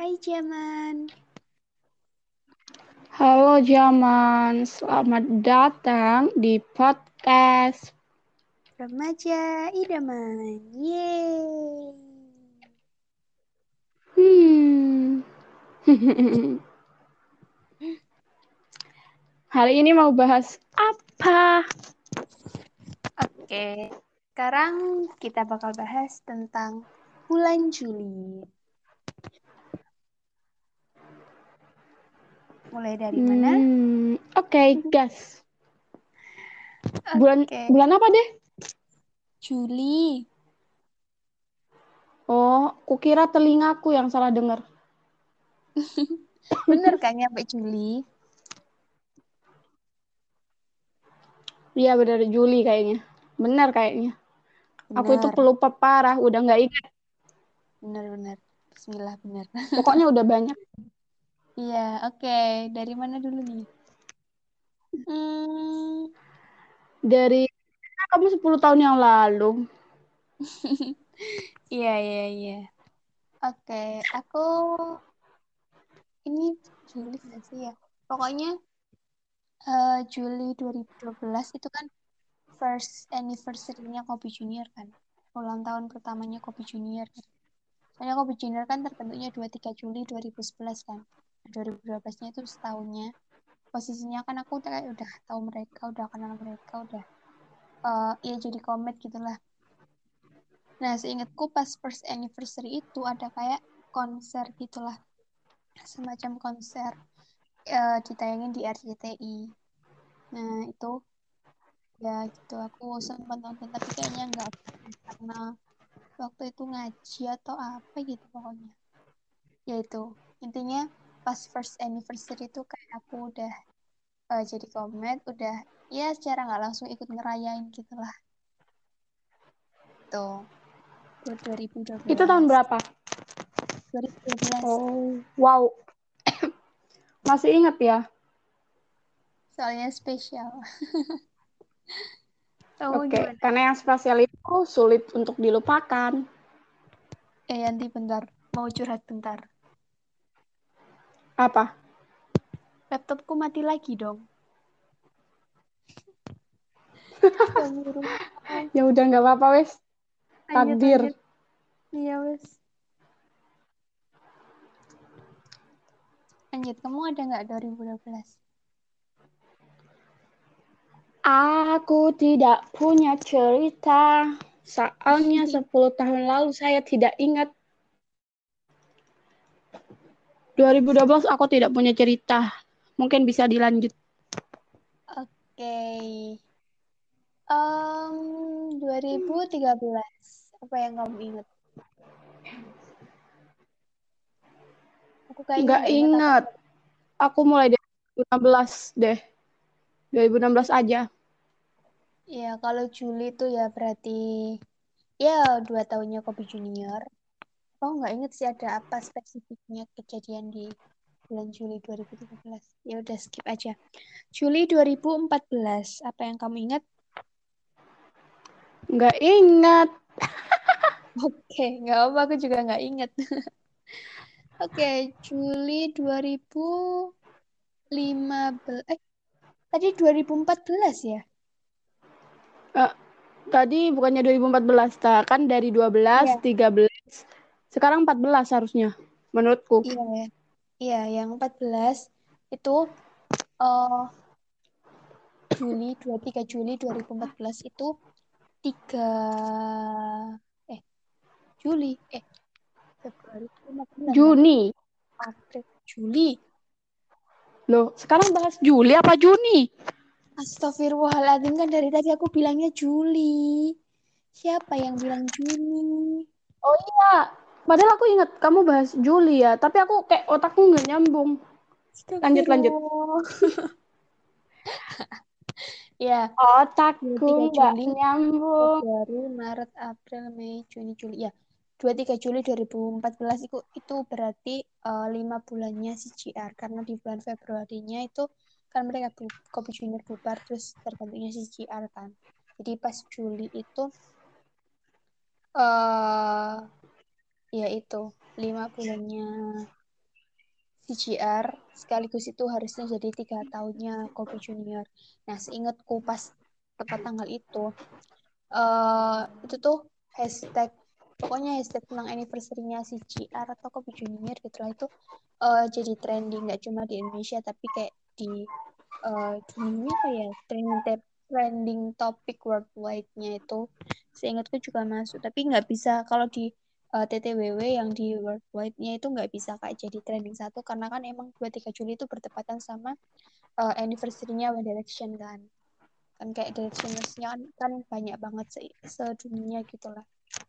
Hai Jaman. Halo Jaman, selamat datang di podcast Remaja Idaman. Yeay. Hmm. Hari ini mau bahas apa? Oke, sekarang kita bakal bahas tentang bulan Juli. Mulai dari mana? Hmm, Oke, gas. Bulan Oke, bulan apa deh? Juli. Oh, kukira telingaku yang salah dengar. Bener kan nyampe Juli? Iya benar Juli kayaknya. Benar kayaknya. Aku itu Bener, pelupa parah, udah nggak ingat. bener, bener. Bismillah, bener. Pokoknya udah banyak. Iya, oke. Dari mana dulu nih? Hmm, Dari kamu 10 tahun yang lalu. iya, iya, iya. Oke, aku ini Juli nggak sih ya? Pokoknya eh, Juli 2012 itu kan first anniversary-nya Kopi Junior kan. Ulang tahun pertamanya Kopi Junior kan. Soalnya Kopi Junior kan terbentuknya 23 Juli 2011 kan. 2012-nya itu setahunnya. Posisinya kan aku udah kayak udah tahu mereka, udah kenal mereka, udah eh ya jadi komet gitulah. Nah, seingatku pas first anniversary itu ada kayak konser gitulah. Semacam konser eh, ditayangin di RCTI. Nah, itu ya gitu aku sempat nonton tapi kayaknya nggak karena waktu itu ngaji atau apa gitu pokoknya. Ya itu. Intinya pas first anniversary itu kayak aku udah eh, jadi komet, udah ya secara nggak langsung ikut ngerayain gitulah. Tuh. Itu 2012. Itu tahun berapa? 2012. Oh, wow. Masih ingat ya? Soalnya spesial. Oke, gimana? karena yang spesial itu sulit untuk dilupakan. Eh, Yanti bentar. Mau curhat bentar. Apa? Laptopku mati lagi dong. Ya udah nggak apa-apa wes. Takdir. Iya, wes. Lanjut, kamu ada nggak 2012? Aku tidak punya cerita. Soalnya 10 tahun lalu saya tidak ingat. 2012 aku tidak punya cerita. Mungkin bisa dilanjut. Oke. Em, 2013. Apa yang kamu ingat? Aku kayaknya Nggak ingat. Aku mulai dari 2016 deh. 2016 aja. Ya, kalau Juli itu ya berarti ya dua tahunnya Kopi Junior. Aku nggak inget sih ada apa spesifiknya kejadian di bulan Juli 2013. Ya udah skip aja. Juli 2014, apa yang kamu ingat? Nggak ingat. Oke, nggak apa, aku juga nggak inget. Oke, Juli 2015. Eh, tadi 2014 ya? Eh, tadi bukannya 2014, ta. kan dari 12, Iya, 13, sekarang 14 harusnya, menurutku. iya ya. Iya, yang 14 itu eh Juli 23 Juli 2014 itu tiga eh Juli eh Februari. Juni. April Juli Loh, sekarang bahas Juli apa Juni? Astagfirullahaladzim kan dari tadi aku bilangnya Juli siapa yang bilang Juni Oh iya, padahal aku ingat kamu bahas Juli ya, tapi aku kayak otakku nggak nyambung. Lanjut, lanjut. Ya Otakku 23 nggak nyambung. Februari Maret April Mei Juni Juli ya 23 Juli 2014 itu itu berarti eh, lima bulannya CGR karena di bulan Februarinya itu kan mereka Kopi Junior bubar terus terbentuknya CGR kan jadi pas Juli itu eh itu lima bulannya CGR sekaligus itu harusnya jadi tiga tahunnya Kobe Junior. Nah, seingatku pas tepat tanggal itu, uh, itu tuh hashtag pokoknya hashtag tentang anniversary-nya CGR atau Kobe Junior gitu lah itu uh, jadi trending nggak cuma di Indonesia tapi kayak di uh, dunia apa ya trending trending topik worldwide-nya itu seingatku juga masuk tapi nggak bisa kalau di uh, eh, TTWW yang di worldwide-nya itu nggak bisa kayak jadi trending satu karena kan emang 23 Juli itu bertepatan sama uh, anniversary-nya One Direction kan. Kan kayak Directioners-nya kan, kan banyak banget se sedunia gitu lah.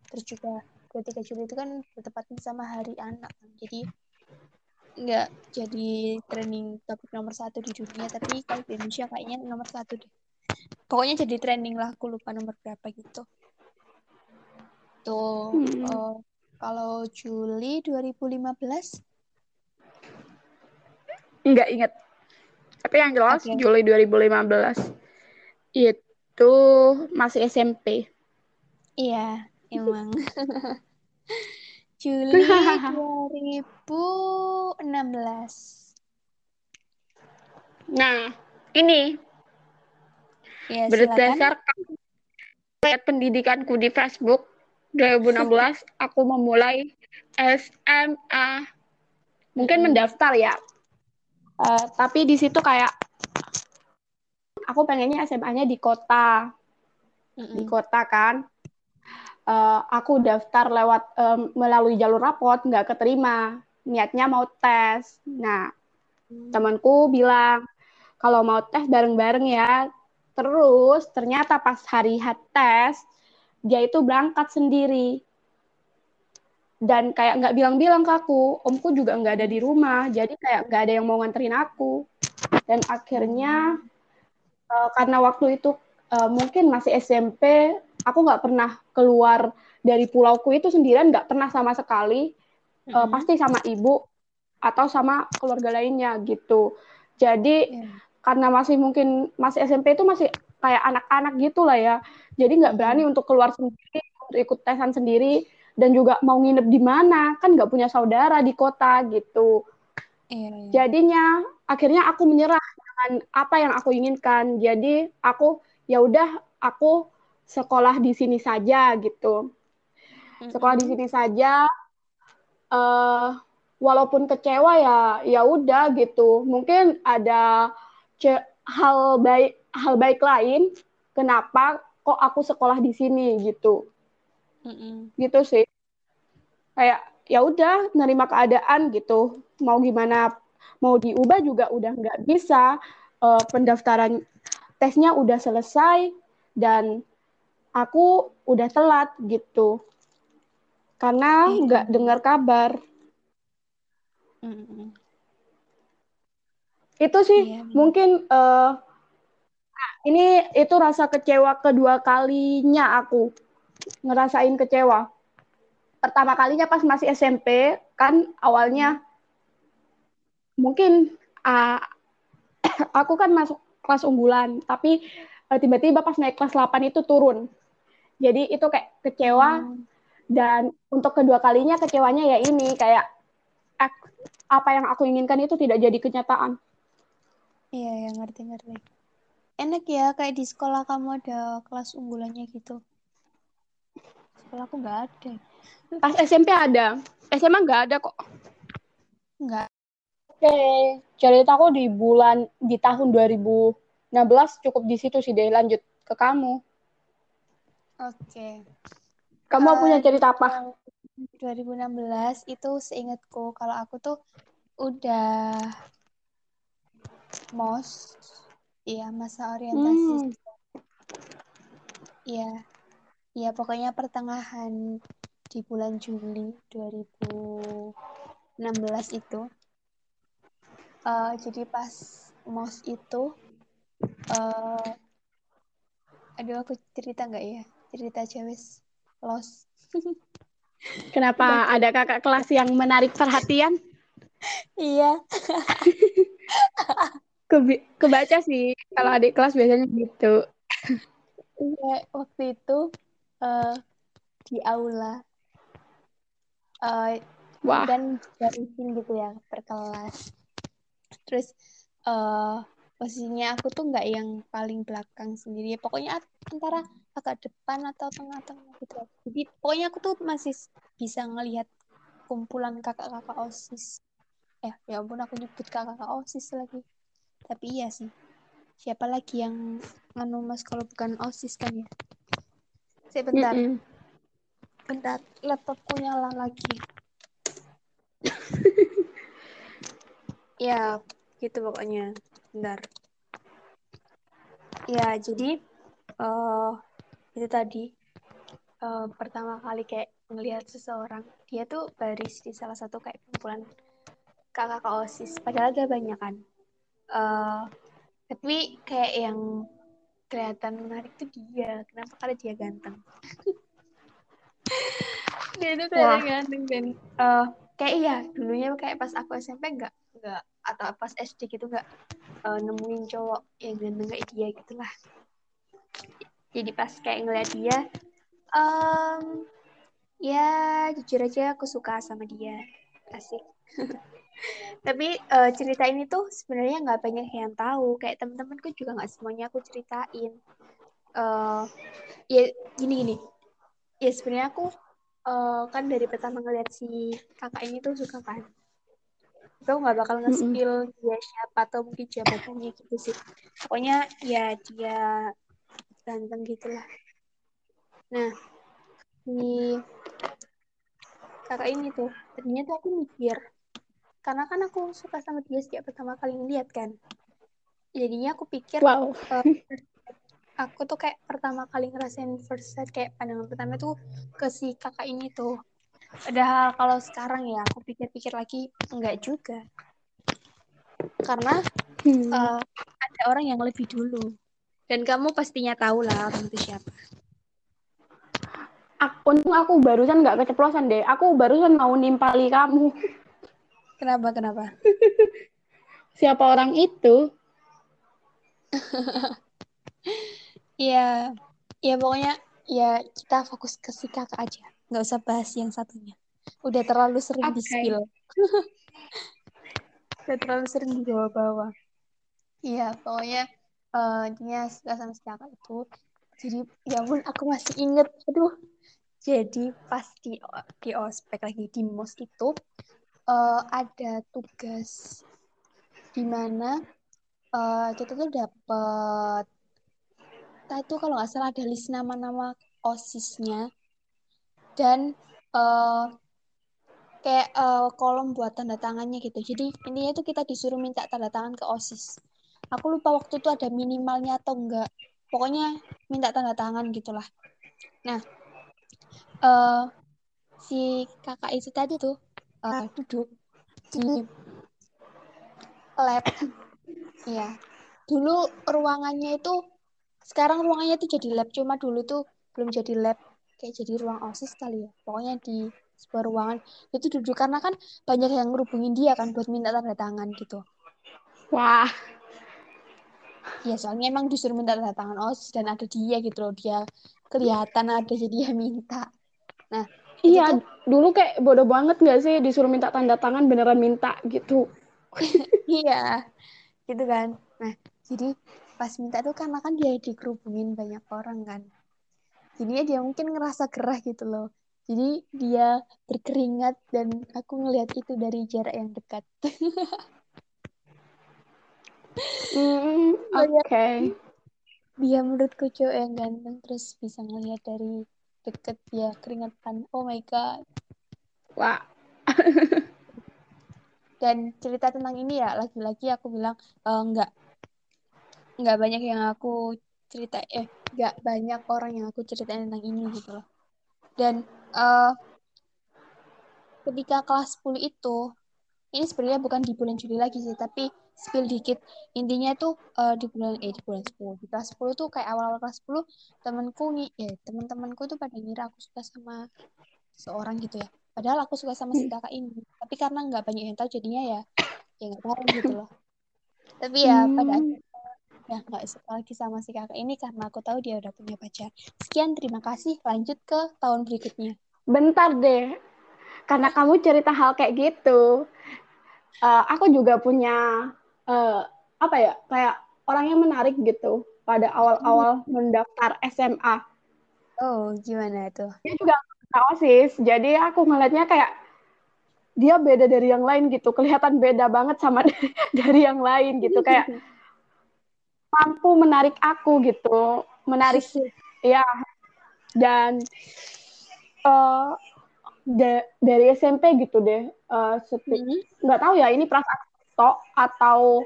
Terus juga 23 Juli itu kan bertepatan sama hari anak kan jadi nggak jadi trending topik nomor satu di dunia tapi kalau di Indonesia kayaknya nomor satu deh. Pokoknya jadi trending lah aku lupa nomor berapa gitu. Tuh hmm. uh, kalau Juli 2015 nggak inget tapi yang jelas okay. Juli 2015 itu masih SMP iya emang. Juli 2016 nah ini. Ya, Berdasarkan pendidikanku di Facebook 2016, aku memulai SMA. Mungkin hmm. mendaftar ya. Uh, tapi di situ kayak aku pengennya SMA-nya di kota. Mm-mm. Di kota kan. Uh, aku daftar lewat um, melalui jalur rapot nggak keterima. Niatnya mau tes. Nah, mm. temanku bilang kalau mau tes bareng-bareng ya Terus ternyata pas hari H tes dia itu berangkat sendiri dan kayak nggak bilang-bilang ke aku, omku juga nggak ada di rumah, jadi kayak nggak ada yang mau nganterin aku. Dan akhirnya uh, karena waktu itu uh, mungkin masih SMP, aku nggak pernah keluar dari pulauku itu sendirian, nggak pernah sama sekali, uh, mm-hmm. pasti sama ibu atau sama keluarga lainnya gitu. Jadi yeah karena masih mungkin masih SMP itu masih kayak anak-anak gitu lah ya. Jadi nggak berani untuk keluar sendiri, untuk ikut tesan sendiri, dan juga mau nginep di mana, kan nggak punya saudara di kota gitu. Iya, iya. Jadinya akhirnya aku menyerah dengan apa yang aku inginkan. Jadi aku ya udah aku sekolah di sini saja gitu. Sekolah di sini saja. Uh, walaupun kecewa ya ya udah gitu. Mungkin ada hal baik hal baik lain kenapa kok aku sekolah di sini gitu. Mm-hmm. gitu sih. Kayak ya udah nerima keadaan gitu. Mau gimana mau diubah juga udah nggak bisa. Uh, pendaftaran tesnya udah selesai dan aku udah telat gitu. Karena nggak mm-hmm. dengar kabar. Mm-hmm. Itu sih iya, mungkin uh, ini itu rasa kecewa kedua kalinya aku ngerasain kecewa. Pertama kalinya pas masih SMP kan awalnya mungkin uh, aku kan masuk kelas unggulan, tapi uh, tiba-tiba pas naik kelas 8 itu turun. Jadi itu kayak kecewa hmm. dan untuk kedua kalinya kecewanya ya ini kayak apa yang aku inginkan itu tidak jadi kenyataan. Iya, ya ngerti-ngerti. Enak ya, kayak di sekolah kamu ada kelas unggulannya gitu. Sekolah aku nggak ada. Pas SMP ada, SMA nggak ada kok. Nggak. Oke, cerita aku di bulan, di tahun 2016 cukup di situ sih deh, lanjut ke kamu. Oke. Kamu uh, punya cerita apa? 2016 itu seingatku kalau aku tuh udah mos iya masa orientasi hmm. iya. Iya pokoknya pertengahan di bulan Juli 2016 itu uh, jadi pas mos itu uh, aduh aku cerita nggak ya? Cerita cewek los. Kenapa ada kakak kelas yang menarik perhatian? Iya Ke, kebaca sih. Kalau adik kelas biasanya gitu. Iya, waktu itu uh, di aula. Uh, Wah. dan izin gitu ya per kelas. Terus uh, posisinya aku tuh nggak yang paling belakang sendiri. Pokoknya antara agak depan atau tengah-tengah gitu. Jadi pokoknya aku tuh masih bisa ngelihat kumpulan kakak-kakak osis. Ya ya ampun aku nyebut kakak-kakak osis lagi tapi iya sih. Siapa lagi yang nganu mas kalau bukan osis kan ya? Saya bentar. Mm-mm. bentar. Laptopku nyala lagi. Ya gitu pokoknya. Bentar. Ya jadi uh, itu tadi. Uh, pertama kali kayak ngelihat seseorang. Dia tuh baris di salah satu kayak kumpulan kakak osis. Padahal ada banyak kan uh, tapi kayak yang kelihatan menarik tuh dia. Kenapa karena dia ganteng? Dia tuh kelihatan ganteng dan uh, kayak iya dulunya kayak pas aku SMP enggak enggak atau pas SD gitu enggak uh, nemuin cowok yang ganteng kayak dia gitulah jadi pas kayak ngeliat dia um, ya jujur aja aku suka sama dia. Asik tapi uh, cerita ini tuh sebenarnya nggak banyak yang tahu. Kayak temen-temenku juga nggak semuanya aku ceritain. Uh, ya gini gini. Ya sebenarnya aku uh, kan dari pertama ngeliat si kakak ini tuh suka kan. Aku nggak bakal nge-spill dia siapa atau mungkin jabatannya gitu sih. Pokoknya ya dia ganteng gitulah. Nah si kakak ini tuh tadinya tuh aku mikir karena kan aku suka sama dia sejak pertama kali ngeliat kan. Jadinya aku pikir wow. uh, aku tuh kayak pertama kali ngerasain first sight kayak pandangan pertama tuh ke si kakak ini tuh. Padahal kalau sekarang ya aku pikir-pikir lagi enggak juga. Karena hmm. uh, ada orang yang lebih dulu. Dan kamu pastinya tahu lah orang itu siapa. Aku aku barusan nggak keceplosan deh. Aku barusan mau nimpali kamu Kenapa, kenapa? Siapa orang itu? Iya, ya pokoknya ya kita fokus ke si kakak aja. Nggak usah bahas yang satunya. Udah terlalu sering okay. di-spill. Udah terlalu sering dibawa-bawa. Iya, pokoknya uh, dia suka sama si kakak itu. Jadi, ya pun aku masih inget. Aduh, jadi pas di, di ospek lagi di mos itu, uh, ada tugas di mana uh, kita tuh dapat itu kalau nggak salah ada list nama-nama osisnya dan uh, kayak uh, kolom buat tanda tangannya gitu. Jadi intinya itu kita disuruh minta tanda tangan ke osis. Aku lupa waktu itu ada minimalnya atau enggak. Pokoknya minta tanda tangan gitulah. Nah, uh, si kakak itu tadi tuh uh, duduk di lab. Iya. Dulu ruangannya itu sekarang ruangannya itu jadi lab, cuma dulu tuh belum jadi lab, kayak jadi ruang OSIS kali ya. Pokoknya di sebuah ruangan itu duduk karena kan banyak yang ngerubungin dia kan buat minta tanda tangan gitu. Wah. Ya soalnya emang disuruh minta tanda tangan OSIS dan ada dia gitu loh. Dia kelihatan ada jadi dia minta. Nah, Iya, tuh, dulu kayak bodoh banget gak sih disuruh minta tanda tangan beneran minta gitu. iya, gitu kan. Nah, jadi pas minta tuh karena kan dia dikerubungin banyak orang kan. Jadinya dia mungkin ngerasa gerah gitu loh. Jadi dia berkeringat dan aku ngelihat itu dari jarak yang dekat. mm, Oke. Okay. Dia menurutku cowok yang ganteng terus bisa ngelihat dari deket ya keringetan. Oh my god. Wah. Dan cerita tentang ini ya lagi-lagi aku bilang e, nggak nggak banyak yang aku cerita eh nggak banyak orang yang aku ceritain tentang ini gitu loh. Dan uh, ketika kelas 10 itu ini sebenarnya bukan di bulan Juli lagi sih tapi spill dikit. Intinya tuh uh, di bulan eh di bulan 10 di kelas 10 tuh kayak awal-awal kelas 10 temanku nih ya teman-temanku tuh pada ngira aku suka sama seorang gitu ya. Padahal aku suka sama si kakak ini. Tapi karena nggak banyak yang tahu jadinya ya ya nggak tahu gitu loh. Tapi ya hmm. pada ya nggak suka lagi sama si kakak ini karena aku tahu dia udah punya pacar. Sekian terima kasih. Lanjut ke tahun berikutnya. Bentar deh. Karena kamu cerita hal kayak gitu uh, aku juga punya uh, apa ya kayak orang yang menarik gitu pada awal-awal mendaftar SMA oh gimana itu? Dia juga osis jadi aku ngeliatnya kayak dia beda dari yang lain gitu kelihatan beda banget sama dari yang lain gitu kayak mampu menarik aku gitu menarik ya dan uh, de dari SMP gitu deh uh, nggak tahu ya ini perasaan tok atau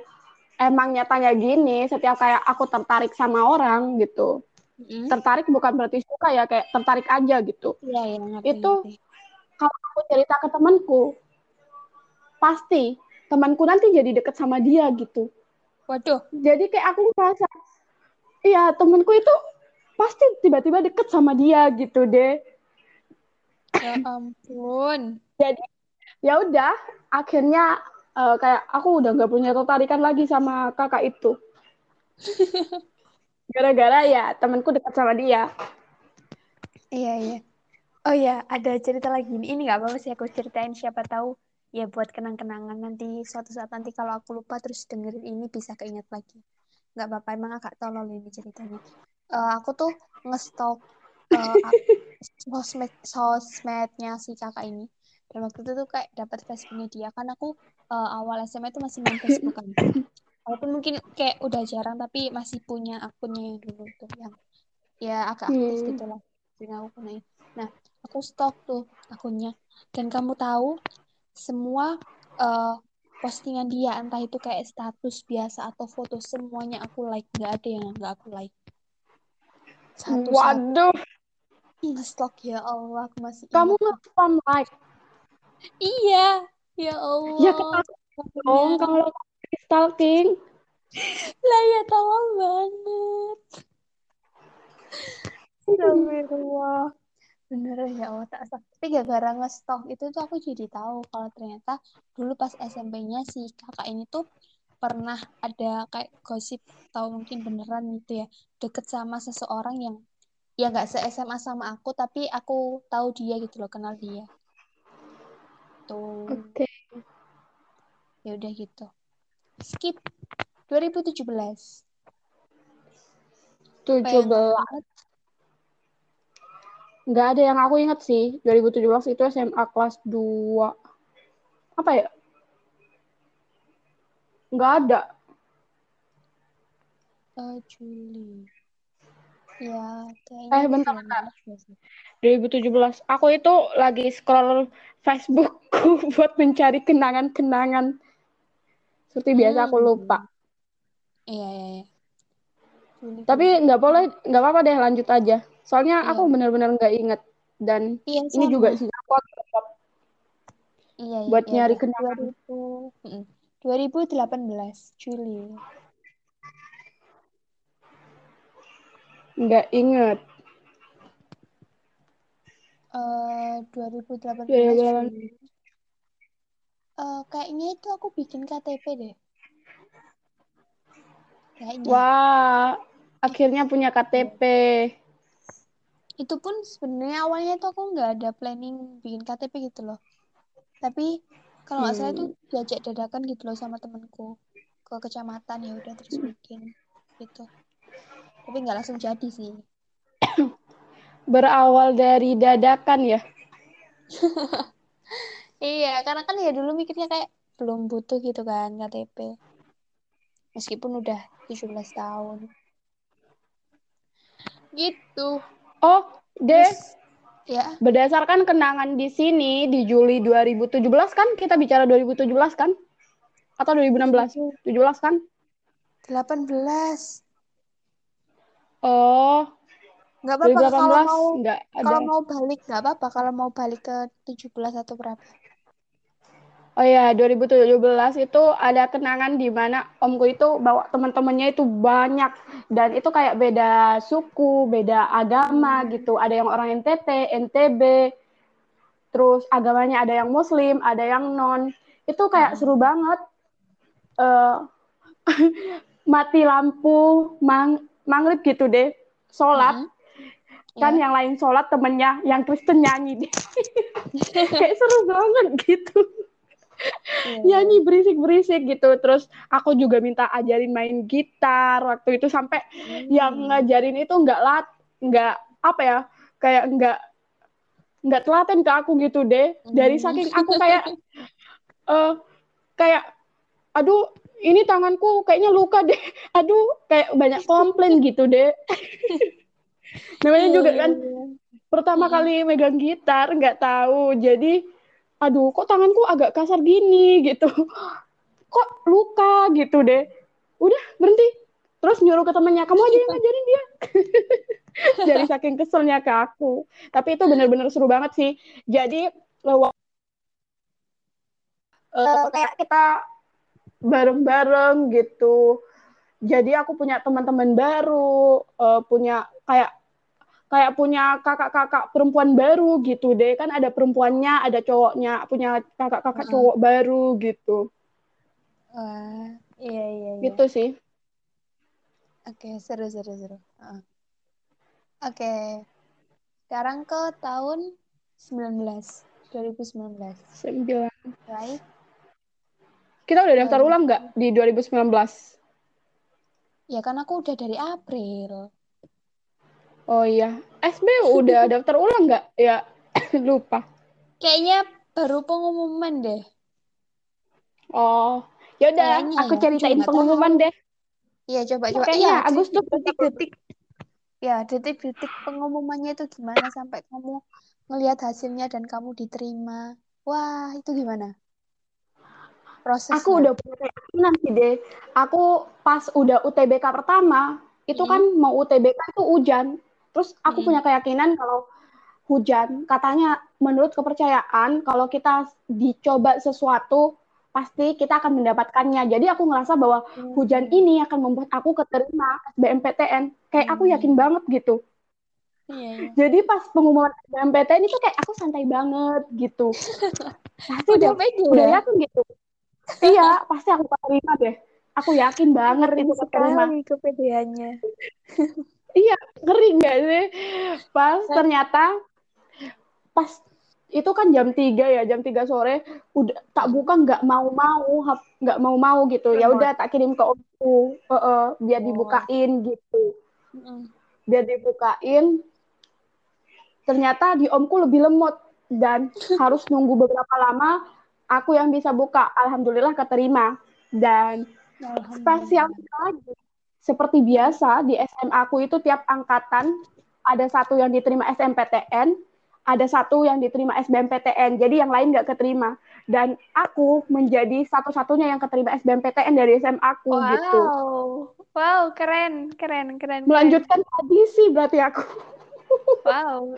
emang nyatanya gini setiap kayak aku tertarik sama orang gitu. Mm-hmm. tertarik bukan berarti suka ya kayak tertarik aja gitu. Yeah, yeah, ngerti, itu kalau aku cerita ke temanku pasti temanku nanti jadi deket sama dia gitu. Waduh. Jadi kayak aku merasa iya temanku itu pasti tiba-tiba deket sama dia gitu deh ya ampun. Jadi ya udah akhirnya uh, kayak aku udah nggak punya tertarikan lagi sama kakak itu. Gara-gara ya temanku dekat sama dia. Iya iya. Oh ya ada cerita lagi ini ini nggak apa-apa sih aku ceritain. Siapa tahu ya buat kenang-kenangan nanti suatu saat nanti kalau aku lupa terus dengerin ini bisa keinget lagi. Nggak apa-apa emang agak tolol ini ceritanya. Uh, aku tuh ngestok uh, sosmed sosmednya si kakak ini. Dan waktu itu tuh kayak dapat Facebooknya dia. Kan aku uh, awal SMA itu masih main Facebook kan. Walaupun mungkin kayak udah jarang tapi masih punya akunnya yang dulu tuh yang ya agak aktif hmm. gitu lah punya aku punya nah aku stok tuh akunnya. Dan kamu tahu semua uh, postingan dia entah itu kayak status biasa atau foto semuanya aku like. Nggak ada yang nggak aku like. Satu waduh. Ngestok ya Allah aku masih kamu nge-spam like? Iya ya Allah. ya dong? Kalau stalking. Lah ya tolong banget. Astagfirullah. Beneran ya Allah tak sah tapi gara-gara ngestok itu tuh aku jadi tahu kalau ternyata dulu pas SMP-nya si kakak ini tuh pernah ada kayak gosip atau mungkin beneran gitu ya deket sama seseorang yang ya nggak se SMA sama aku tapi aku tahu dia gitu loh kenal dia. Tuh. Okay. Ya udah gitu. Skip. 2017 17 nggak ada yang aku ingat sih. 2017 itu SMA kelas 2 apa ya? Nggak ada. Uh, Juli. Ya eh bentar bentar. 2017 aku itu lagi scroll Facebookku buat mencari kenangan-kenangan seperti hmm. biasa aku lupa. Iya iya, iya. tapi nggak boleh nggak apa-apa deh lanjut aja. Soalnya iya. aku benar-benar nggak inget dan iya, ini juga sih aku iya, iya, buat iya, nyari iya. kenangan. 2018 Juli. Nggak inget uh, 2018 Juli uh, kayaknya itu aku bikin KTP deh. Kayaknya. Wah, akhirnya punya KTP. Itu pun sebenarnya awalnya tuh aku nggak ada planning bikin KTP gitu loh. Tapi kalau nggak hmm. salah itu diajak dadakan gitu loh sama temenku ke kecamatan ya udah terus bikin gitu. Tapi nggak langsung jadi sih. Berawal dari dadakan ya. Iya, karena kan ya dulu mikirnya kayak belum butuh gitu kan KTP. Meskipun udah 17 tahun. Gitu. Oh, Des. Ya. Berdasarkan kenangan di sini di Juli 2017 kan kita bicara 2017 kan? Atau 2016? 17 kan? 18. Oh, Nggak apa-apa kalau mau nggak ada. kalau mau balik nggak apa-apa kalau mau balik ke 17 atau berapa? Oh ya, 2017 itu ada kenangan di mana omku itu bawa teman-temannya itu banyak dan itu kayak beda suku, beda agama hmm. gitu. Ada yang orang NTT, NTB, terus agamanya ada yang Muslim, ada yang non. Itu kayak hmm. seru banget. Uh, mati lampu, mang, mangrib gitu deh, sholat. Hmm. kan Iya. yang lain sholat temennya yang Kristen nyanyi deh kayak seru banget gitu. Nyanyi berisik berisik gitu terus aku juga minta ajarin main gitar waktu itu sampai Hmm. yang ngajarin itu nggak lat nggak apa ya kayak nggak nggak telaten ke aku gitu deh dari Hmm. saking aku kayak eh kayak aduh ini tanganku kayaknya luka deh aduh kayak banyak komplain gitu deh namanya Iya, juga iya, kan iya. pertama Mm-mm. kali megang gitar nggak tahu jadi aduh kok tanganku agak kasar gini gitu. Kok luka gitu deh. Udah berhenti. Terus nyuruh ke temennya kamu aja yang ngajarin dia. Dari saking keselnya ke aku. Tapi itu bener-bener seru banget sih. Jadi lewat eh, kayak kita bareng-bareng gitu. Jadi aku punya teman-teman baru eh, punya kayak kayak punya kakak-kakak perempuan baru gitu deh kan ada perempuannya ada cowoknya punya kakak-kakak Heeh. cowok baru gitu Wah, iya iya iya. gitu sih Oke, seru seru seru. Heeh. Oke. Sekarang ke tahun 19 2019. sembilan Right? kita udah daftar ulang nggak di 2019 ya kan aku udah dari April. Oh iya SB udah daftar ulang nggak ya lupa Kayaknya baru pengumuman deh. oh ya udah Kayaknya aku ya, ceritain cuma pengumuman tahu. deh Iya, coba coba. kayaknya Iya, Agustus detik-detik. Ya, detik-detik pengumumannya itu gimana sampai kamu ngelihat hasilnya dan kamu diterima. Wah, itu gimana? Prosesnya. aku udah punya keyakinan sih deh aku pas udah UTBK pertama itu Mm-mm. kan mau UTBK itu hujan terus aku Mm-mm. punya keyakinan kalau hujan katanya menurut kepercayaan kalau kita dicoba sesuatu pasti kita akan mendapatkannya jadi aku ngerasa bahwa hujan Hmm. ini akan membuat aku keterima SBMPTN kayak aku yakin Hmm. banget gitu Iya, iya. jadi pas pengumuman SBMPTN itu kayak aku santai banget gitu pasti Udah pede udah ya? yakin gitu iya pasti aku keterima deh aku yakin banget itu keterima sekali kepedeannya. iya ngeri nggak sih? Pas Nah. ternyata pas itu kan jam 3 ya jam 3 sore udah tak buka nggak mau mau nggak mau mau gitu. Ya udah tak kirim ke omku. Eh, eh, biar Oh. dibukain gitu. Biar dibukain. Ternyata di omku lebih lemot dan harus nunggu beberapa lama aku yang bisa buka. Alhamdulillah keterima. Dan spesial lagi seperti biasa di SMA aku itu tiap angkatan ada satu yang diterima SMPTN ada satu yang diterima SBMPTN jadi yang lain nggak keterima. Dan aku menjadi satu-satunya yang keterima SBMPTN dari SMA aku Wow, gitu. Wow, keren, keren, keren, keren. melanjutkan tradisi berarti aku. Wow,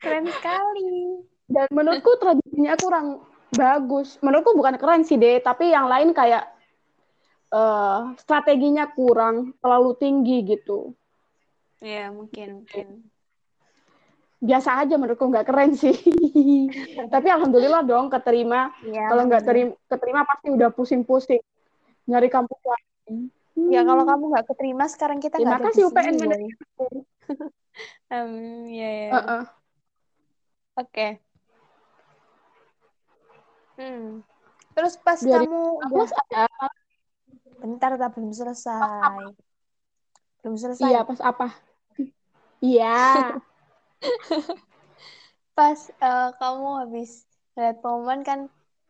keren sekali. dan menurutku tradisinya kurang bagus. Menurutku bukan keren sih deh tapi yang lain kayak eh, strateginya kurang terlalu tinggi gitu Ya, mungkin, mungkin. biasa aja menurutku nggak keren sih tapi alhamdulillah dong keterima Ya, kalau nggak terima keterima pasti udah pusing-pusing nyari kampus lain Ya, kalau kamu nggak keterima, sekarang kita Terima di kasih UPN manajemen. Um, ya, ya. Oke. Hmm. Terus pas Dari kamu udah ada bentar, tak belum selesai. Belum selesai. iya pas apa iya Pas eh, kamu habis lihat pengumuman kan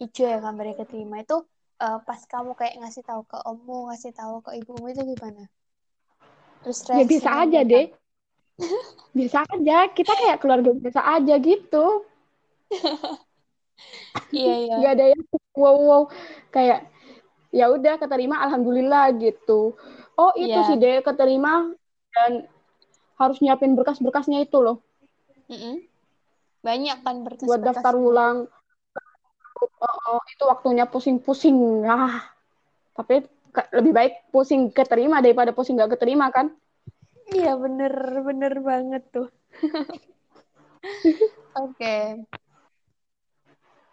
hijau ya gambarnya keterima itu eh, pas kamu kayak ngasih tahu ke ommu, ngasih tahu ke ibumu itu gimana? Terus ya biasa reaksinya aja mereka? deh biasa aja kita kayak keluarga biasa aja gitu Iya, iya. nggak ada yang wow wow kayak ya udah keterima alhamdulillah gitu oh itu Iya. sih deh keterima dan harus nyiapin berkas-berkasnya itu loh Mm-mm. Banyak kan buat berkas-berkasnya. daftar ulang Oh, oh, itu waktunya pusing-pusing ah tapi lebih baik pusing keterima daripada pusing nggak keterima kan Iya, bener, bener banget tuh. Oke.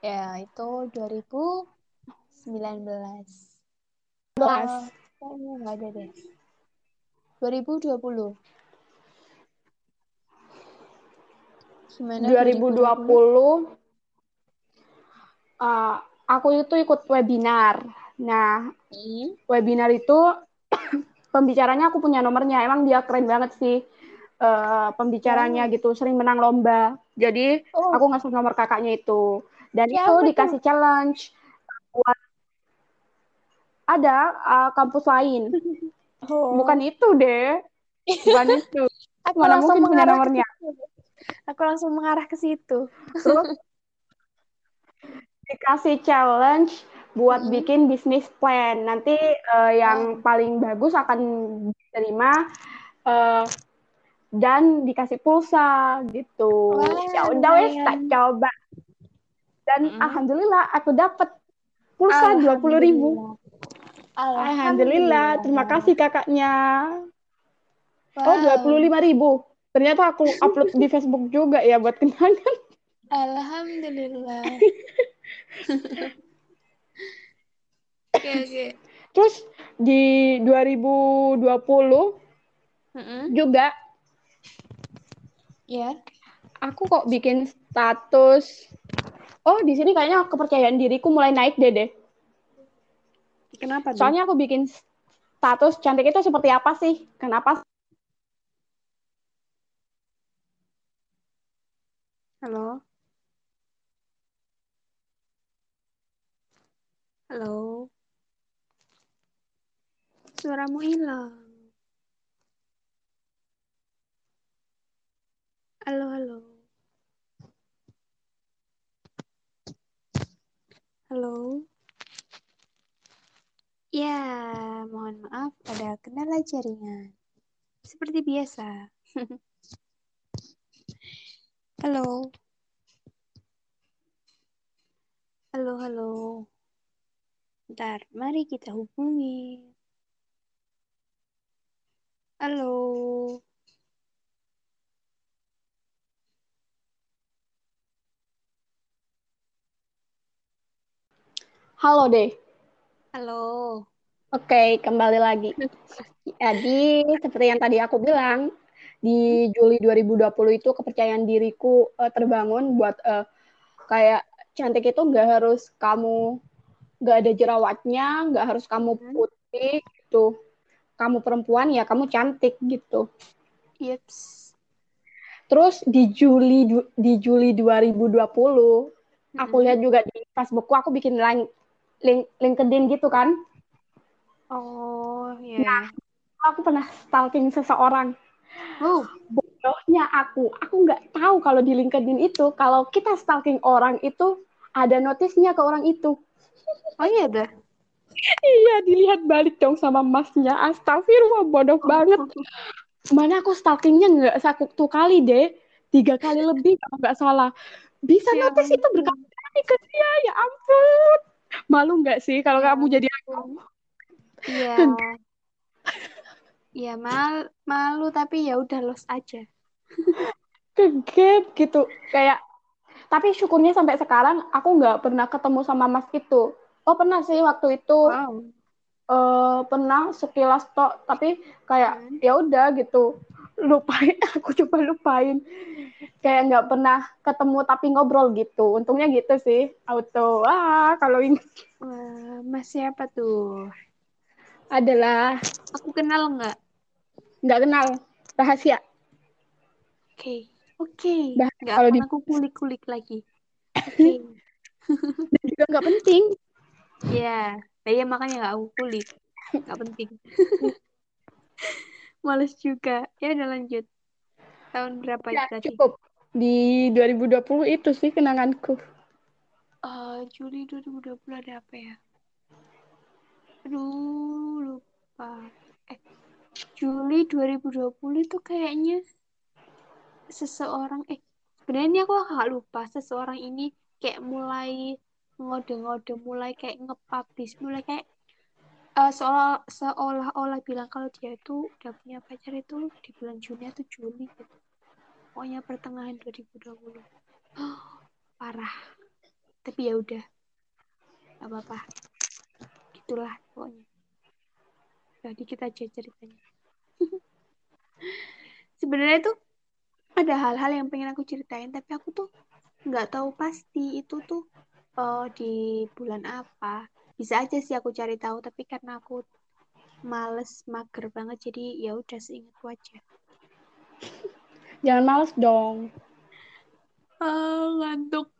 Ya, itu 2019. Belas. Eh, kayaknya nggak ada deh. 2020. Gimana 2020, uh, aku itu ikut webinar. Nah, Hmm. webinar itu pembicaranya aku punya nomornya. Emang dia keren banget sih uh, pembicaranya Wow. gitu, sering menang lomba. Jadi Oh, aku ngasih nomor kakaknya itu. Dan Siapa itu tuh? dikasih challenge buat ada uh, kampus lain. oh. Bukan itu deh. Bukan itu. Aku Mana langsung mungkin punya nomornya. Aku langsung mengarah ke situ. Terus dikasih challenge buat Hmm. bikin bisnis plan. Nanti uh, yang paling bagus akan diterima uh, dan dikasih pulsa gitu. Ya udah wes tak coba. Dan Hmm. alhamdulillah aku dapat pulsa dua puluh ribu. Alhamdulillah. Alhamdulillah, terima kasih kakaknya. Wow. Oh, dua puluh lima ribu. Ternyata aku upload di Facebook juga ya buat kenangan. Alhamdulillah. Oke, oke. Terus di 2020 Mm-mm. juga Ya. aku kok bikin status. Oh, di sini kayaknya kepercayaan diriku mulai naik deh deh. Kenapa tuh? Soalnya aku bikin status cantik itu seperti apa sih? Kenapa? Halo. Halo. Suaramu hilang. Halo, halo. Halo. Ya, mohon maaf ada kendala jaringan. Seperti biasa. Halo. Halo, halo. Bentar, mari kita hubungi. Halo. Halo deh. Halo. Oke, kembali lagi. Jadi, seperti yang tadi aku bilang, di Juli 2020 itu kepercayaan diriku uh, terbangun buat uh, kayak cantik itu nggak harus kamu nggak ada jerawatnya, nggak harus kamu putih gitu. Kamu perempuan ya kamu cantik gitu. Yeps. Terus di Juli di Juli 2020 aku lihat juga di Facebookku aku bikin link, link LinkedIn gitu kan. Oh, ya. Nah, aku pernah stalking seseorang. Oh, bodohnya aku, aku nggak tahu kalau di LinkedIn itu kalau kita stalking orang itu ada notisnya ke orang itu. Oh iya dah. iya, dilihat balik dong sama masnya. Astagfirullah, bodoh banget. Mana aku stalkingnya nggak satu kali deh, tiga kali lebih kalau nggak salah. Bisa Ya notis itu berkali-kali ke dia, ya ampun. Malu nggak sih kalau Ya kamu jadi aku? Iya. Iya mal malu tapi ya udah los aja. Kegep gitu, kayak. Tapi syukurnya sampai sekarang aku nggak pernah ketemu sama mas itu. Oh pernah sih waktu itu. Wow. uh, pernah sekilas tok tapi kayak Hmm. ya udah gitu lupain aku coba lupain kayak nggak pernah ketemu tapi ngobrol gitu untungnya gitu sih auto ah kalau ini Wah, Mas siapa tuh? adalah Aku kenal nggak? nggak kenal rahasia Oke. Oke. Bah- Nggak kalau di- aku kulik-kulik lagi. Oke. dan juga nggak penting Iya. Nah, iya makanya nggak aku kulik. Nggak penting. Males juga. Ya udah lanjut. Tahun berapa ya itu tadi? cukup di 2020 itu sih kenanganku Eh, Juli 2020 ada apa ya? Aduh, lupa. Eh, Juli 2020 itu kayaknya seseorang eh sebenarnya aku agak lupa seseorang ini kayak mulai ngode-ngode mulai kayak nge-publish mulai kayak eh, seolah seolah-olah bilang kalau dia itu udah punya pacar itu di bulan Juni atau Juli gitu. Pokoknya pertengahan 2020. parah. Tapi ya udah. Gak apa-apa. Gitulah pokoknya. Udah dikit aja ceritanya. Sebenarnya tuh ada hal-hal yang pengen aku ceritain tapi aku tuh nggak tahu pasti itu tuh uh, di bulan apa bisa aja sih aku cari tahu tapi karena aku males mager banget jadi ya udah seingatku aja jangan males dong uh, ngantuk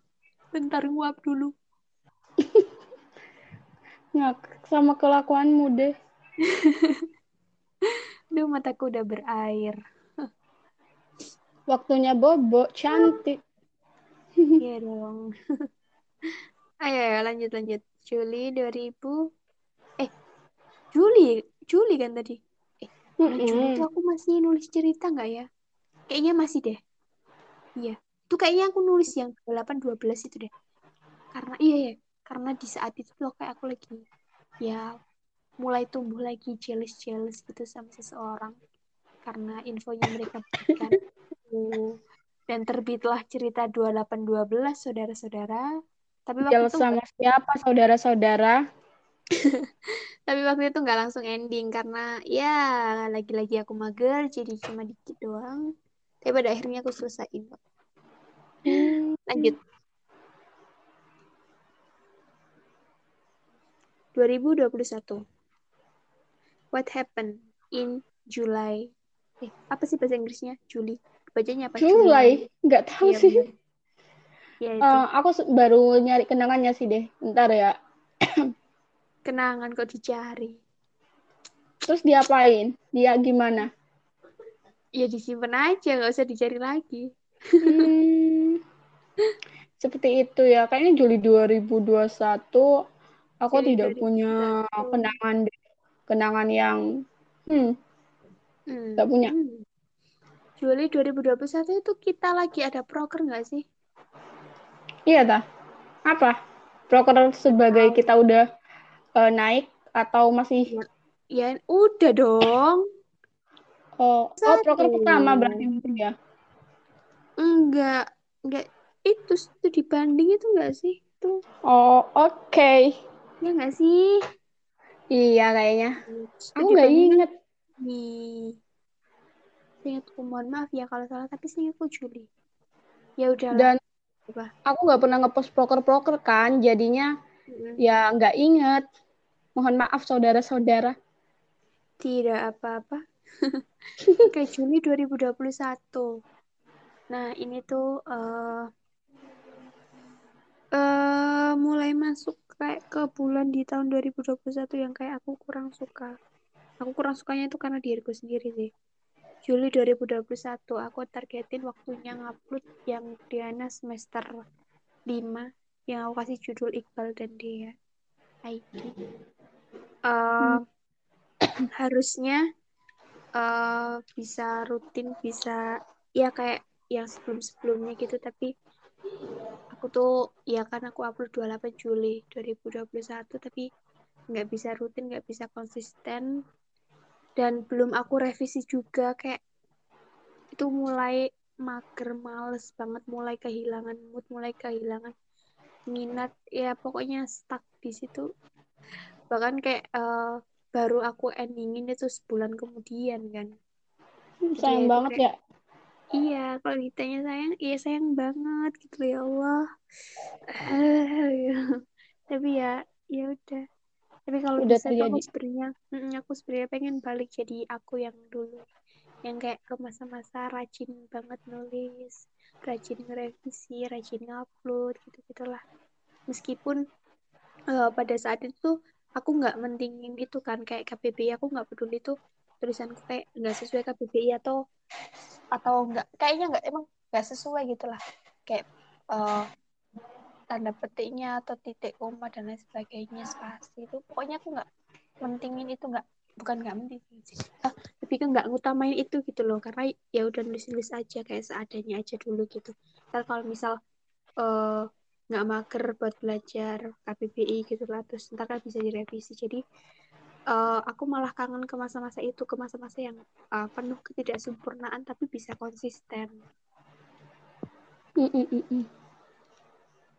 bentar nguap dulu nggak sama kelakuanmu deh Duh, mataku udah berair. Waktunya bobo, cantik. Iya dong. Ayo, ayo, lanjut, lanjut. Juli 2000... Eh, Juli, Juli kan tadi? Eh, mm -hmm. Juli itu aku masih nulis cerita nggak ya? Kayaknya masih deh. Iya. Itu kayaknya aku nulis yang 8-12 itu deh. Karena, iya ya. Karena di saat itu loh kayak aku lagi ya mulai tumbuh lagi jealous-jealous gitu sama seseorang karena infonya mereka berikan dan terbitlah cerita 2812 saudara-saudara tapi waktu itu sama gak... siapa saudara-saudara tapi waktu itu nggak langsung ending karena ya lagi-lagi aku mager jadi cuma dikit doang tapi pada akhirnya aku selesaiin kok hmm. lanjut 2021 What happened in July? Eh, apa sih bahasa Inggrisnya? Juli. Bacanya apa? July? Nggak tahu ya, sih. Ya, itu. Uh, aku baru nyari kenangannya sih deh. Ntar ya. Kenangan kok dicari. Terus diapain? Dia gimana? Ya disimpan aja, nggak usah dicari lagi. hmm, seperti itu ya. Kayaknya Juli 2021 aku Juli tidak 2021. punya kenangan deh kenangan yang hmm, hmm. gak punya. Hmm. Juli 2021 itu kita lagi ada proker nggak sih? Iya ta. Apa? Proker sebagai oh. kita udah uh, naik atau masih? Ya, ya udah dong. Oh, oh proker pertama berarti itu ya? Enggak, enggak itu itu dibanding itu enggak sih? Itu. Oh, oke. Okay. Ya enggak sih? Iya kayaknya. Aku nggak inget. Nih. Ingatku mohon maaf ya kalau salah tapi ingatku Juli. Ya udah. Dan apa? aku nggak pernah ngepost proker-proker kan, jadinya hmm. ya nggak inget. Mohon maaf saudara-saudara. Tidak apa-apa. Oke, Juli 2021. Nah, ini tuh uh, uh, mulai masuk kayak ke bulan di tahun 2021 yang kayak aku kurang suka. Aku kurang sukanya itu karena diriku sendiri sih. Juli 2021 aku targetin waktunya ngupload yang Diana semester 5 yang aku kasih judul Iqbal dan dia ID. Uh, hmm. harusnya uh, bisa rutin bisa ya kayak yang sebelum-sebelumnya gitu tapi aku tuh ya kan aku upload 28 Juli 2021 tapi nggak bisa rutin nggak bisa konsisten dan belum aku revisi juga kayak itu mulai mager males banget mulai kehilangan mood mulai kehilangan minat. Ya pokoknya stuck di situ. Bahkan kayak uh, baru aku endingin itu sebulan kemudian kan. Sayang banget kayak, ya. Iya, kalau ditanya sayang, iya sayang banget gitu ya Allah. Uh, Tapi ya, ya udah. Tapi kalau udah bisa terjadi. aku sebenarnya, aku sebenarnya pengen balik jadi aku yang dulu, yang kayak ke masa-masa rajin banget nulis, rajin ngerevisi, rajin ngupload gitu gitulah. Meskipun uh, pada saat itu aku nggak mentingin itu kan kayak KBBI aku nggak peduli tuh tulisanku kayak nggak sesuai KBBI atau atau enggak kayaknya enggak emang enggak sesuai gitu lah kayak uh, tanda petiknya atau titik koma dan lain sebagainya spasi itu. Pokoknya aku nggak mentingin itu nggak bukan nggak penting uh, lebih ke nggak ngutamain itu gitu loh karena ya udah nulis nulis aja kayak seadanya aja dulu gitu. Ntar kalau misal uh, nggak mager buat belajar KBBI gitu lah terus ntar kan bisa direvisi. Jadi uh, aku malah kangen ke masa-masa itu ke masa-masa yang uh, penuh ketidaksempurnaan tapi bisa konsisten.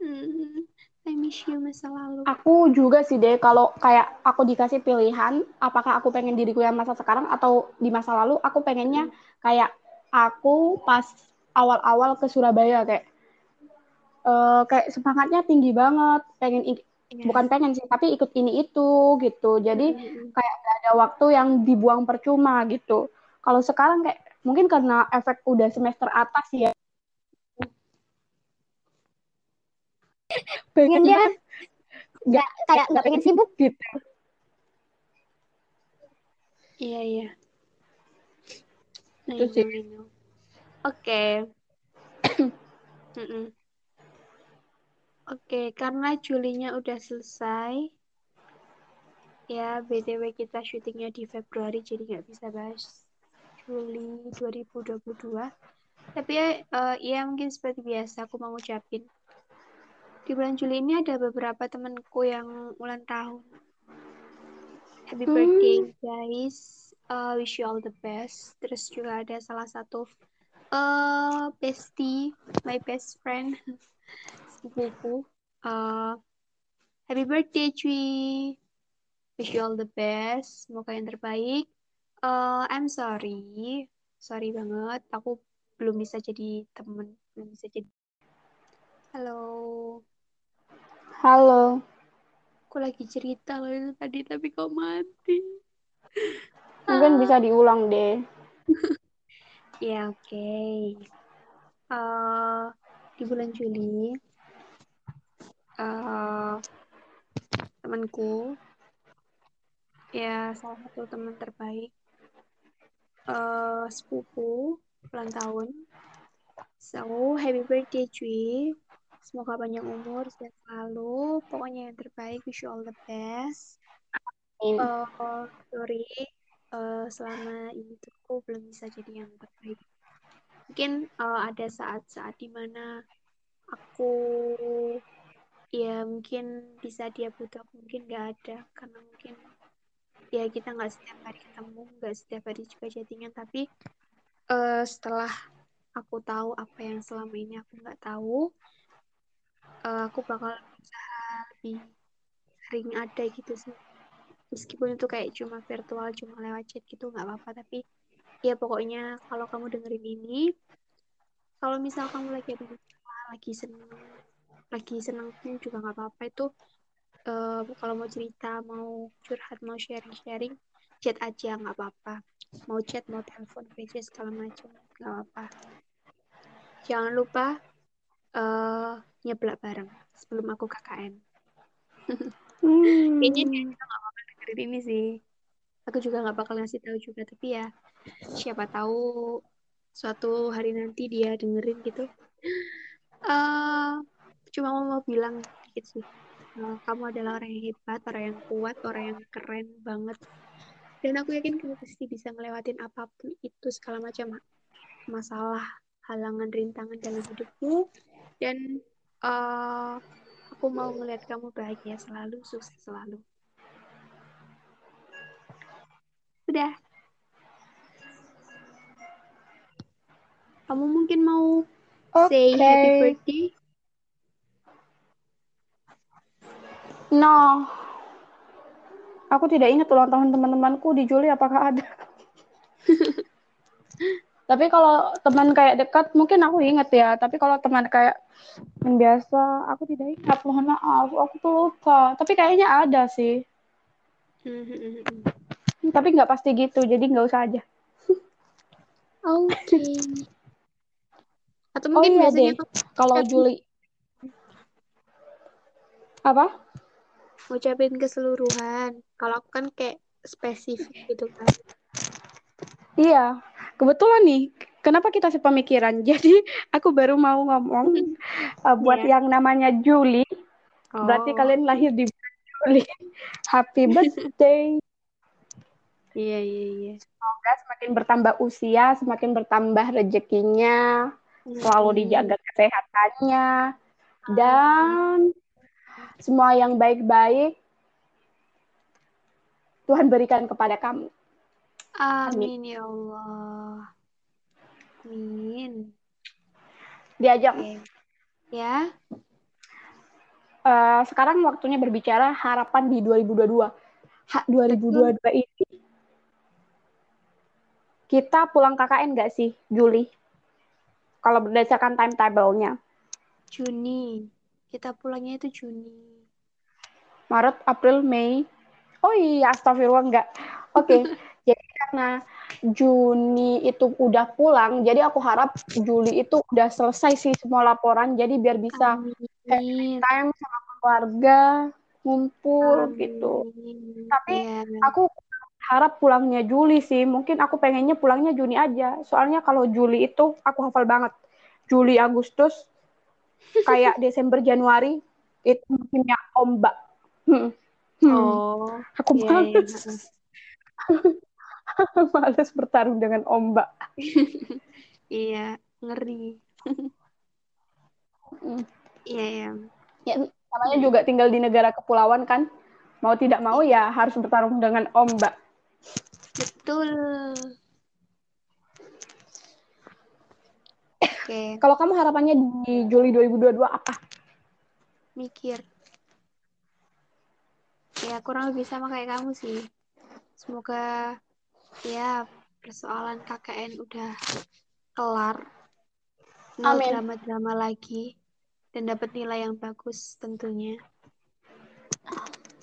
Hmm, I miss you masa lalu. Aku juga sih deh kalau kayak aku dikasih pilihan apakah aku pengen diriku yang masa sekarang atau di masa lalu aku pengennya hmm. kayak aku pas awal-awal ke Surabaya kayak uh, kayak semangatnya tinggi banget pengen yeah. bukan pengen sih tapi ikut ini itu gitu jadi mm-hmm. kayak gak ada waktu yang dibuang percuma gitu kalau sekarang kayak mungkin karena efek udah semester atas ya pengen dia nggak kayak nggak pengen sibuk. gitu. Iya iya. Itu sih. oke. Oke, karena Julinya udah selesai, ya BTW kita syutingnya di Februari, jadi nggak bisa bahas Juli 2022. Tapi ya, uh, ya mungkin seperti biasa, aku mau ucapin. Di bulan Juli ini ada beberapa temanku yang ulang tahun. Happy hmm. birthday, guys. Uh, wish you all the best. Terus juga ada salah satu uh, bestie, my best friend. sepupuku. Uh, happy birthday, Cui. Wish you all the best. Semoga yang terbaik. Uh, I'm sorry. Sorry banget. Aku belum bisa jadi temen. Belum bisa jadi... Halo. Halo. Aku lagi cerita loh itu tadi, tapi kau mati. Mungkin bisa diulang deh. ya, oke. Okay. Uh, di bulan Juli, uh, temanku ya salah satu teman terbaik uh, sepupu ulang tahun so happy birthday cuy semoga panjang umur sehat selalu. Pokoknya yang terbaik wish you all the best. Uh, sorry uh, selama ini tuh aku belum bisa jadi yang terbaik. Mungkin uh, ada saat-saat di mana aku ya mungkin bisa dia butuh mungkin nggak ada. Karena mungkin ya kita nggak setiap hari ketemu nggak setiap hari juga chattingan. Tapi uh, setelah aku tahu apa yang selama ini aku nggak tahu uh, aku bakal berusaha lebih sering ada gitu sih. Meskipun itu kayak cuma virtual cuma lewat chat gitu nggak apa-apa. Tapi ya pokoknya kalau kamu dengerin ini kalau misal kamu lagi ada lagi seneng lagi seneng pun juga nggak apa-apa. Itu uh, kalau mau cerita mau curhat mau sharing-sharing chat aja nggak apa-apa. Mau chat mau telepon VC segala macam nggak apa-apa. Jangan lupa uh, nyeblak bareng sebelum aku KKN hmm. kayaknya dia juga nggak bakal dengerin ini sih. Aku juga nggak bakal ngasih tahu juga tapi ya siapa tahu suatu hari nanti dia dengerin gitu. Uh, cuma mau bilang dikit sih uh, kamu adalah orang yang hebat orang yang kuat orang yang keren banget. Dan aku yakin kamu pasti bisa ngelewatin apa pun itu segala macam masalah halangan rintangan dalam hidupmu. Dan uh, aku mau ngeliat kamu bahagia selalu sukses selalu sudah kamu mungkin mau okay. say happy birthday No. Aku tidak ingat ulang tahun teman-temanku di Juli apakah ada. Tapi kalau teman kayak dekat mungkin aku ingat ya. Tapi kalau teman kayak yang biasa aku tidak ingat. Mohon maaf, aku tuh lupa. Tapi kayaknya ada sih. Tapi nggak pasti gitu, jadi nggak usah aja. Oke. Okay. Atau mungkin oh, iya biasanya deh. kalau Juli apa? ngucapin keseluruhan. Kalau aku kan kayak spesifik gitu kan. Iya, kebetulan nih. Kenapa kita sepemikiran? Jadi aku baru mau ngomong uh, buat yeah. yang namanya Juli. Oh. Berarti kalian lahir di Juli. Happy birthday. Iya, iya, iya. Semoga semakin bertambah usia, semakin bertambah rezekinya, selalu dijaga kesehatannya, dan semua yang baik-baik Tuhan berikan kepada kamu. Amin, ya Allah. Amin. Diajak. Okay. Ya. Uh, sekarang waktunya berbicara harapan di 2022. Ha, 2022 Betul. ini kita pulang KKN nggak sih, Juli? kalau berdasarkan timetable-nya. Juni. Kita pulangnya itu Juni. Maret, April, Mei. Oh iya, astagfirullah enggak. Oke, okay. karena Juni itu udah pulang, jadi aku harap Juli itu udah selesai sih semua laporan, jadi biar bisa time sama keluarga, ngumpul Amin. gitu. Tapi yeah. aku harap pulangnya Juli sih, mungkin aku pengennya pulangnya Juni aja. Soalnya kalau Juli itu aku hafal banget. Juli, Agustus, kayak Desember, Januari itu musimnya ombak. Hmm. Hmm. Oh, aku iya, males. Iya. males bertarung dengan ombak. iya, ngeri. Iya, iya. Ya, namanya juga tinggal di negara kepulauan kan. Mau tidak mau ya harus bertarung dengan ombak. Betul. Oke. Okay. Kalau kamu harapannya di Juli 2022 apa? Mikir ya kurang lebih sama kayak kamu sih semoga ya persoalan KKN udah kelar. Nggak drama-drama lagi dan dapat nilai yang bagus tentunya.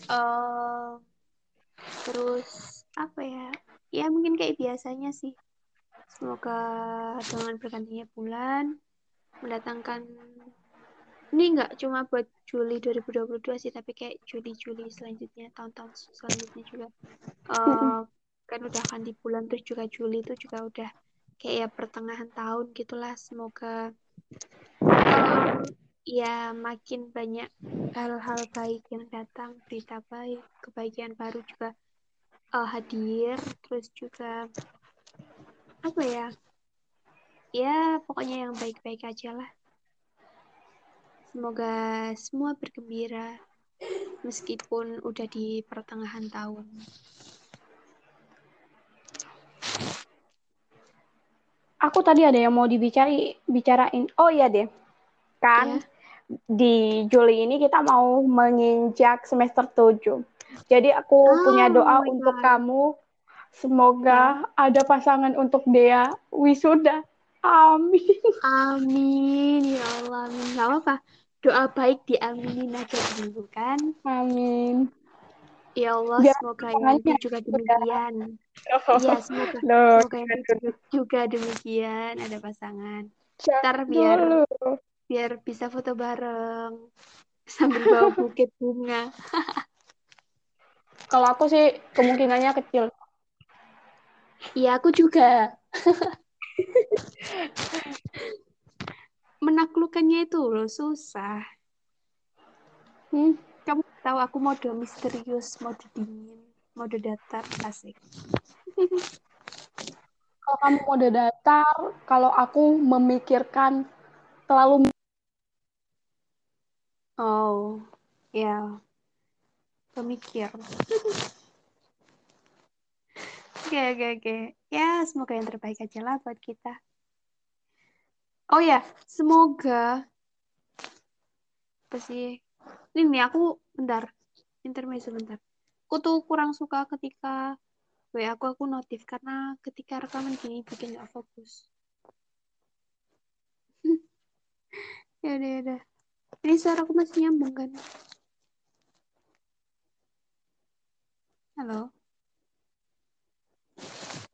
Uh, terus apa ya? Ya mungkin kayak biasanya sih. Semoga dengan bergantinya bulan mendatangkan ini nggak cuma buat Juli 2022 sih tapi kayak Juli-Juli selanjutnya tahun-tahun selanjutnya juga. uh, kan udah akan di bulan terus juga Juli itu juga udah kayak ya pertengahan tahun gitulah. Semoga uh, ya makin banyak hal-hal baik yang datang berita baik kebaikan baru juga uh, hadir. Terus juga apa ya ya pokoknya yang baik-baik aja lah. Semoga semua bergembira meskipun udah di pertengahan tahun. Aku tadi ada yang mau dibicari bicarain. Oh iya deh. Kan ya. di Juli ini kita mau menginjak semester 7. Jadi aku oh, punya doa untuk God. kamu. Semoga ya. ada pasangan untuk Dea wisuda. Amin. Amin ya Allah. Amin. Gak apa-apa doa baik diaminin aja dulu kan amin ya Allah Biar semoga yang itu juga demikian. Oh, iya semoga no, semoga yang itu juga demikian ada pasangan. Ntar biar dulu. biar bisa foto bareng sambil bawa bukit bunga. Kalau aku sih kemungkinannya kecil. Iya aku juga. Menaklukkannya itu loh susah. Hmm. Tahu aku mode misterius, mode dingin, mode datar, asik. kalau kamu mode datar, kalau aku memikirkan terlalu Oh, ya. Pemikir. Oke, oke, oke. Ya, semoga yang terbaik aja lah buat kita. Oh ya, semoga apa sih? Ini nih aku bentar, intermezzo bentar. Aku tuh kurang suka ketika WA aku aku notif karena ketika rekaman gini bikin gak fokus. ya udah ya udah. Ini suara aku masih nyambung kan? Halo.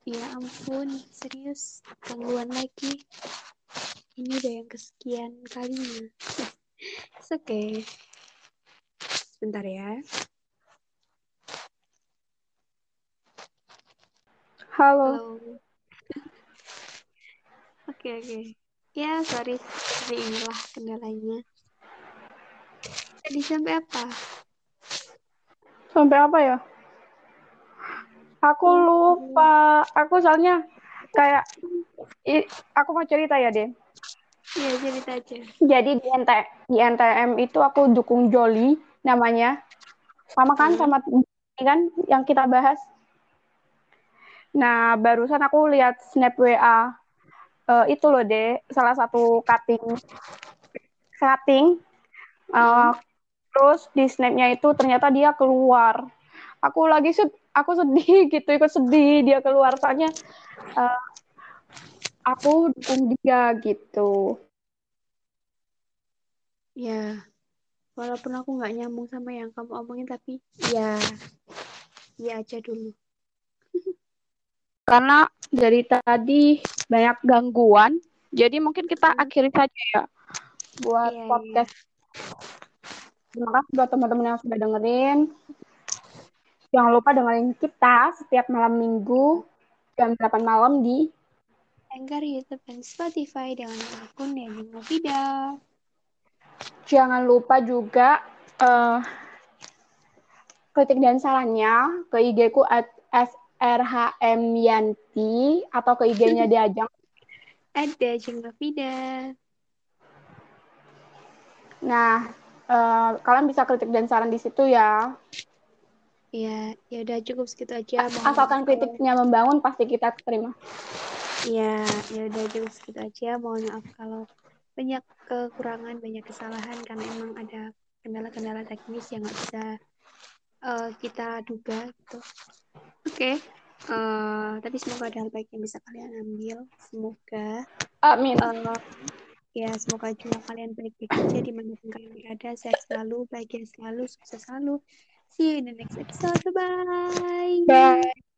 Ya ampun, serius gangguan lagi ini udah yang kesekian kalinya oke okay. Sebentar ya. Halo. Oke oke. Okay, okay. ya sorry seperti inilah kendalanya. Jadi sampai apa? Sampai apa ya? Aku lupa. Aku soalnya kayak i, aku mau cerita ya deh Iya, cerita aja. Jadi di, NT, di NTM itu aku dukung Joli namanya. Sama kan hmm. sama kan yang kita bahas. Nah, barusan aku lihat snap WA uh, eh, itu loh deh, salah satu cutting cutting uh, hmm. terus di snapnya itu ternyata dia keluar. Aku lagi sed aku sedih gitu, ikut sedih dia keluar soalnya uh, aku dukung dia gitu ya walaupun aku nggak nyambung sama yang kamu omongin tapi ya ya aja dulu. Karena dari tadi banyak gangguan jadi mungkin kita Hmm. akhiri saja ya buat Iya, podcast. Terima kasih buat teman-teman yang sudah dengerin. Jangan lupa dengerin kita setiap malam minggu jam 8 malam di Anchor, YouTube, dan Spotify dengan akun Deni Novida. Jangan lupa juga eh, kritik dan sarannya ke IG ku at srhmyanti atau ke IG-nya Diajang. Ada Jeng Novida. Nah, eh, kalian bisa kritik dan saran di situ ya. Ya, ya udah cukup segitu aja. Mohon Asalkan maaf kritiknya membangun pasti kita terima. kalau- Ya, ya udah cukup segitu aja. Mohon maaf kalau banyak kekurangan, banyak kesalahan karena emang ada kendala-kendala teknis yang nggak bisa eh, kita duga gitu. Oke. Eh, tapi semoga ada hal baik yang bisa kalian ambil. Semoga Amin. Eh, ya semoga jiwa kalian baik-baik aja di mana pun kalian berada sehat selalu bahagia selalu sukses selalu see you in the next episode bye bye Bye.